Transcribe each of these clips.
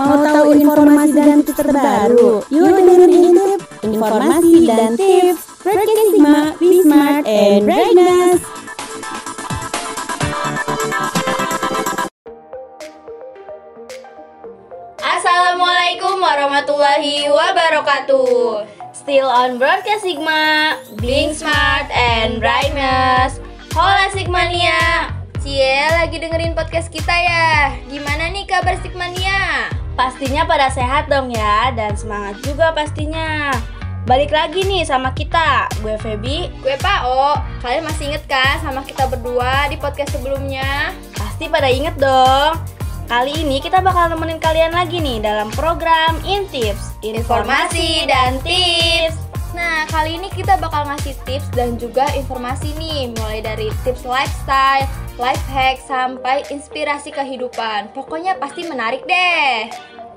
Mau tahu informasi dan tips terbaru? Yuk dengerin Intip, informasi dan tips. Broadcast Sigma, be smart and brightness. Assalamualaikum warahmatullahi wabarakatuh. Still on Broadcast Sigma, being smart and brightness. Hola Sigmania. Cie lagi dengerin podcast kita ya. Gimana nih kabar Sigmania? Pastinya pada sehat dong ya dan semangat juga pastinya. Balik lagi nih sama kita, gue Feby, gue Pao. Kalian masih inget kan sama kita berdua di podcast sebelumnya? Pasti pada inget dong. Kali ini kita bakal nemenin kalian lagi nih dalam program Intips, informasi dan tips. Nah, kali ini kita bakal ngasih tips dan juga informasi nih, mulai dari tips lifestyle, life hack, sampai inspirasi kehidupan. Pokoknya pasti menarik deh.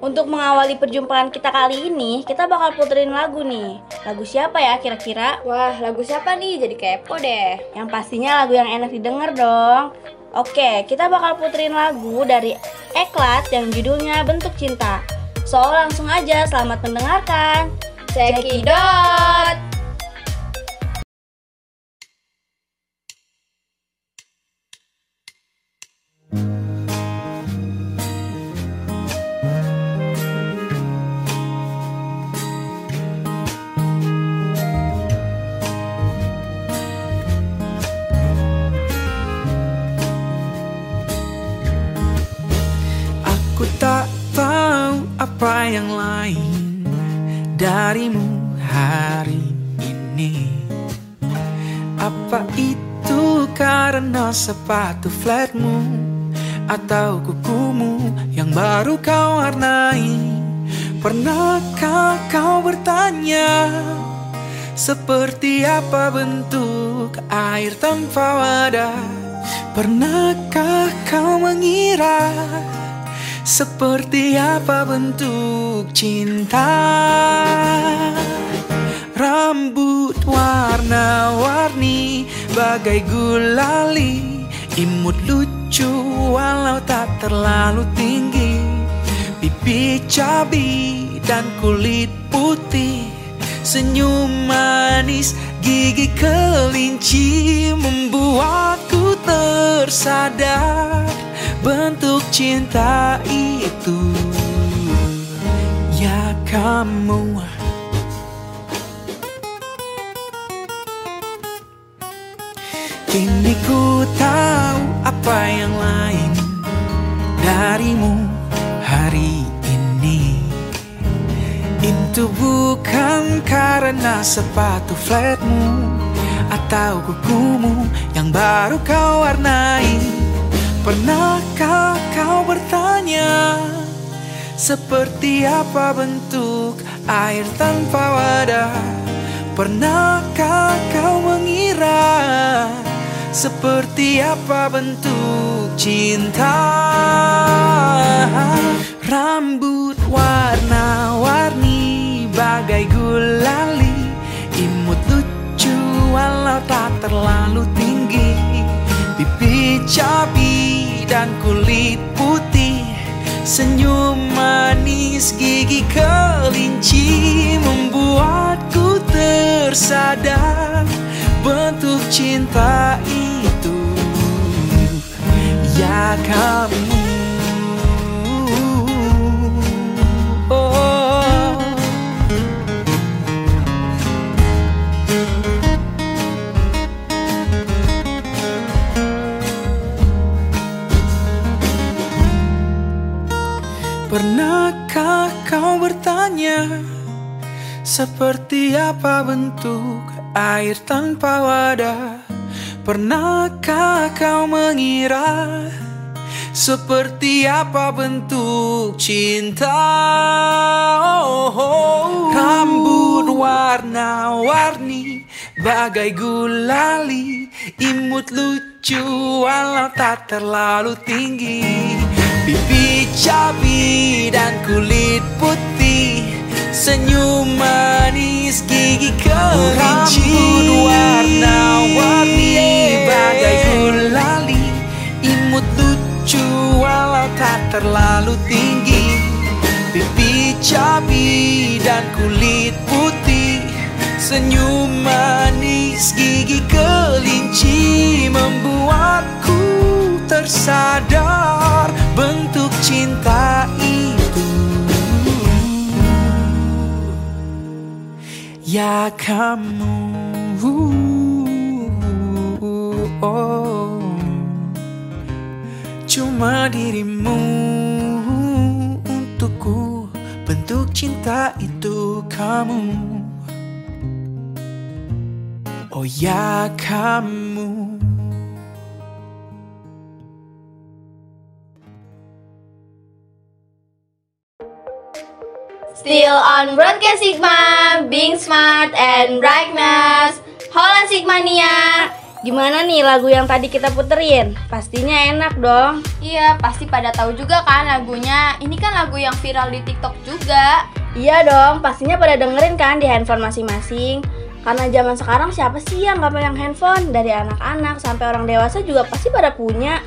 Untuk mengawali perjumpaan kita kali ini, kita bakal puterin lagu nih. Lagu siapa ya kira-kira? Wah, lagu siapa nih? Jadi kepo deh. Yang pastinya lagu yang enak didengar dong. Oke, kita bakal puterin lagu dari Eklat yang judulnya Bentuk Cinta. So, langsung aja selamat mendengarkan. Cekidot! Yang lain darimu hari ini. Apa itu karena sepatu flatmu Atau kukumu yang baru kau warnai? Pernahkah kau bertanya Seperti apa bentuk air tanpa wadah? Pernahkah kau mengira seperti apa bentuk cinta? Rambut warna-warni Bagai gulali Imut lucu walau tak terlalu tinggi. Pipi cabi dan kulit putih. Senyum manis gigi kelinci Membuatku tersadar bentuk cinta itu Ya kamu. Kini ku tahu apa yang lain Darimu hari ini. Itu bukan karena sepatu flatmu Atau kukumu yang baru kau warnai Pernahkah kau bertanya Seperti apa bentuk air tanpa wadah? Pernahkah kau mengira Seperti apa bentuk cinta? Rambut warna-warni Bagai gulali Imut lucu walau tak terlalu tinggi. Pipi cabi kulit putih Senyum manis gigi kelinci Membuatku tersadar Bentuk cinta itu. Ya kamu Pernahkah kau bertanya Seperti apa bentuk air tanpa wadah? Pernahkah kau mengira Seperti apa bentuk cinta? Oh, oh. Rambut warna-warni Bagai gulali Imut lucu walau tak terlalu tinggi Pipi cabi dan kulit putih Senyum manis gigi kelinci Rambut warna-warni Bagai gulali Imut lucu walau tak terlalu tinggi. Pipi cabi dan kulit putih Senyum manis gigi kelinci Membuatku tersadar bentuk cinta itu. Ya kamu oh. Cuma dirimu untukku. Bentuk cinta itu kamu. Oh ya kamu Still on Broadcast Sigma, being smart and brightness. Hola Sigmania. Gimana nih lagu yang tadi kita puterin? Pastinya enak dong. Iya, pasti pada tahu juga kan lagunya. Ini kan lagu yang viral di TikTok juga. Iya dong, pastinya pada dengerin kan di handphone masing-masing. Karena zaman sekarang siapa sih yang gak pegang handphone? Dari anak-anak sampai orang dewasa juga pasti pada punya.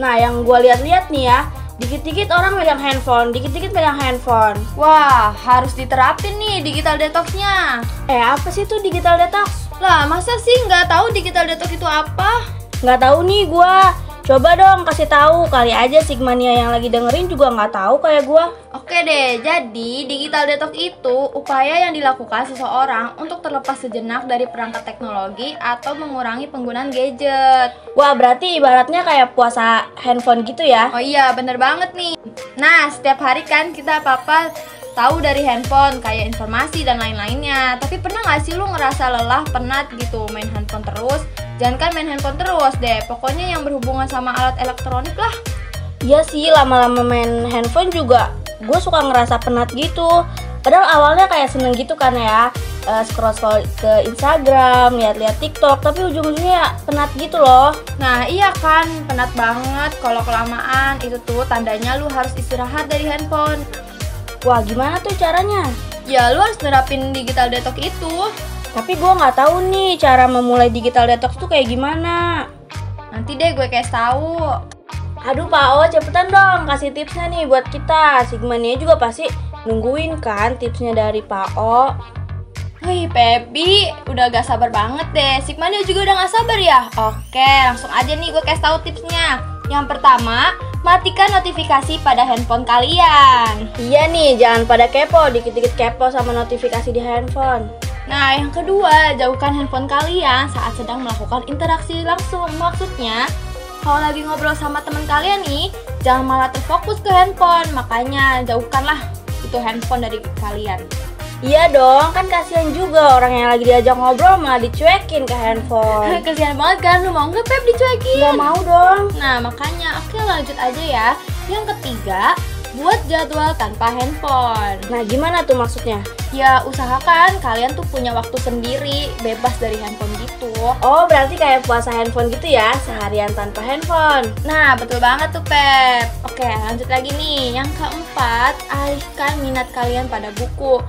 Nah, yang gue lihat-lihat nih ya, dikit-dikit orang megang handphone, dikit-dikit megang handphone. Wah, harus diterapin nih digital detoxnya. Eh, apa sih tuh digital detox? Lah, masa sih nggak tahu digital detox itu apa? Nggak tahu nih gua. Coba dong kasih tahu kali aja Sigmania yang lagi dengerin juga nggak tahu kayak gua. Oke deh, jadi digital detox itu upaya yang dilakukan seseorang untuk terlepas sejenak dari perangkat teknologi atau mengurangi penggunaan gadget. Wah, berarti ibaratnya kayak puasa handphone gitu ya. Oh iya, bener banget nih. Nah, setiap hari kan kita apa-apa tahu dari handphone kayak informasi dan lain-lainnya. Tapi pernah nggak sih lu ngerasa lelah, penat gitu main handphone terus? Jangan kan main handphone terus deh. Pokoknya yang berhubungan sama alat elektronik lah. Iya sih, lama-lama main handphone juga gue suka ngerasa penat gitu. Padahal awalnya kayak seneng gitu kan ya uh, scroll scroll ke Instagram, lihat-lihat TikTok, tapi ujung-ujungnya penat gitu loh. Nah iya kan, penat banget kalau kelamaan itu tuh tandanya lu harus istirahat dari handphone. Wah gimana tuh caranya? Ya lu harus nerapin digital detox itu. Tapi gue nggak tahu nih cara memulai digital detox tuh kayak gimana. Nanti deh gue kasih tahu. Aduh Pak O, cepetan dong kasih tipsnya nih buat kita. Sigmania juga pasti nungguin kan tipsnya dari Pak O. Wih, Pebi, udah gak sabar banget deh. Sigmania juga udah gak sabar ya? Oke, langsung aja nih gue kasih tahu tipsnya. Yang pertama, matikan notifikasi pada handphone kalian. Iya nih, jangan pada kepo, dikit-dikit kepo sama notifikasi di handphone. Nah, yang kedua, jauhkan handphone kalian saat sedang melakukan interaksi langsung. Maksudnya, kalau lagi ngobrol sama teman kalian nih, jangan malah terfokus ke handphone. Makanya jauhkanlah itu handphone dari kalian. Iya dong, kan kasihan juga orang yang lagi diajak ngobrol malah dicuekin ke handphone. Kasihan banget kan, lu mau nggak Pep dicuekin? Gak mau dong. Nah, makanya oke lanjut aja ya. Yang ketiga, buat jadwal tanpa handphone. Nah, gimana tuh maksudnya? Ya, usahakan kalian tuh punya waktu sendiri, bebas dari handphone gitu. Oh, berarti kayak puasa handphone gitu ya, seharian tanpa handphone. Nah, betul banget tuh, Pep. Oke, lanjut lagi nih. Yang keempat, alihkan minat kalian pada buku.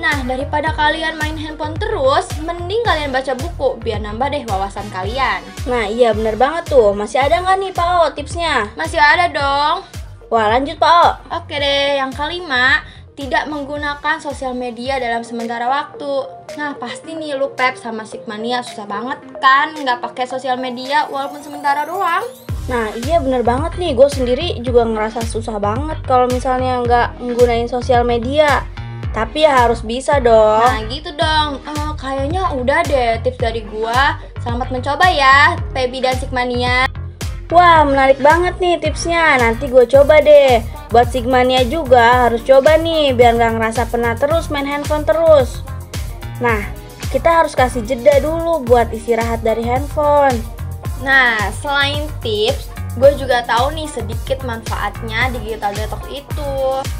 Nah, daripada kalian main handphone terus, mending kalian baca buku biar nambah deh wawasan kalian. Nah, iya bener banget tuh. Masih ada nggak nih Pak O tipsnya? Masih ada dong. Wah, lanjut Pak O. Oke deh, yang kelima, tidak menggunakan sosial media dalam sementara waktu. Nah, pasti nih lu Pep sama Sigmania susah banget kan nggak pakai sosial media walaupun sementara doang. Nah iya bener banget nih, gue sendiri juga ngerasa susah banget kalau misalnya nggak menggunain sosial media. Tapi ya harus bisa dong. Nah gitu dong, Eh, kayaknya udah deh tips dari gua. Selamat mencoba ya, Pebi dan Sigmania. Wah menarik banget nih tipsnya. Nanti gue coba deh. Buat Sigmania juga harus coba nih biar nggak ngerasa penat terus main handphone terus. Nah kita harus kasih jeda dulu buat istirahat dari handphone. Nah, selain tips, gue juga tahu nih sedikit manfaatnya digital detox itu.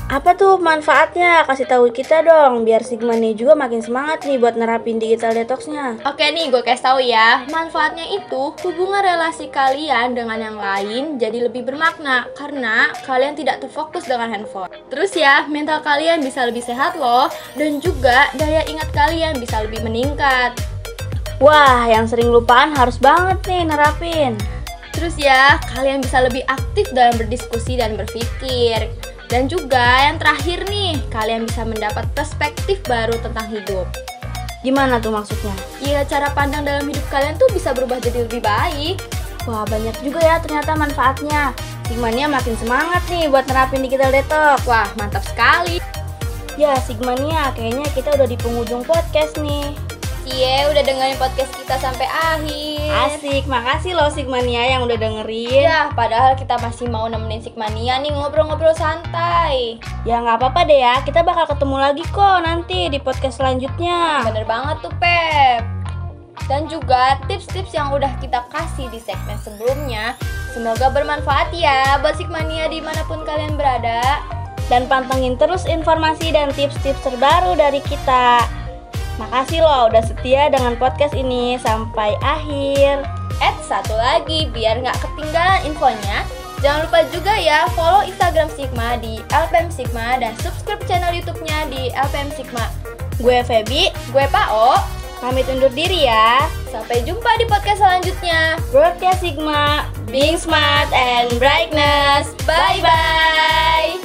Apa tuh manfaatnya? Kasih tahu kita dong, biar Sigmania juga makin semangat nih buat nerapin digital detoxnya. Oke nih, gue kasih tahu ya. Manfaatnya itu hubungan relasi kalian dengan yang lain jadi lebih bermakna karena kalian tidak terfokus dengan handphone. Terus ya, mental kalian bisa lebih sehat loh dan juga daya ingat kalian bisa lebih meningkat. Wah, yang sering lupaan harus banget nih nerapin. Terus ya, kalian bisa lebih aktif dalam berdiskusi dan berpikir. Dan juga yang terakhir nih, kalian bisa mendapat perspektif baru tentang hidup. Gimana tuh maksudnya? Iya, cara pandang dalam hidup kalian tuh bisa berubah jadi lebih baik. Wah, banyak juga ya ternyata manfaatnya. Sigmania makin semangat nih buat nerapin digital detox. Wah, mantap sekali. Ya, Sigmania, kayaknya kita udah di penghujung podcast nih. Cie, udah dengerin podcast kita sampai akhir. Asik, makasih loh Sigmania yang udah dengerin. Ya, padahal kita masih mau nemenin Sigmania nih ngobrol-ngobrol santai. Ya nggak apa-apa deh ya, kita bakal ketemu lagi kok nanti di podcast selanjutnya. Bener banget tuh, Pep. Dan juga tips-tips yang udah kita kasih di segmen sebelumnya Semoga bermanfaat ya buat Sigmania di mana pun kalian berada Dan pantengin terus informasi dan tips-tips terbaru dari kita. Makasih loh udah setia dengan podcast ini sampai akhir. Eh, satu lagi biar nggak ketinggalan infonya Jangan lupa juga ya follow Instagram Sigma di LPM Sigma dan subscribe channel YouTube-nya di LPM Sigma. Gue Feby, Gue Pao, pamit undur diri ya. sampai jumpa di podcast selanjutnya. Broadcast Sigma, Being smart and brightness. Bye bye.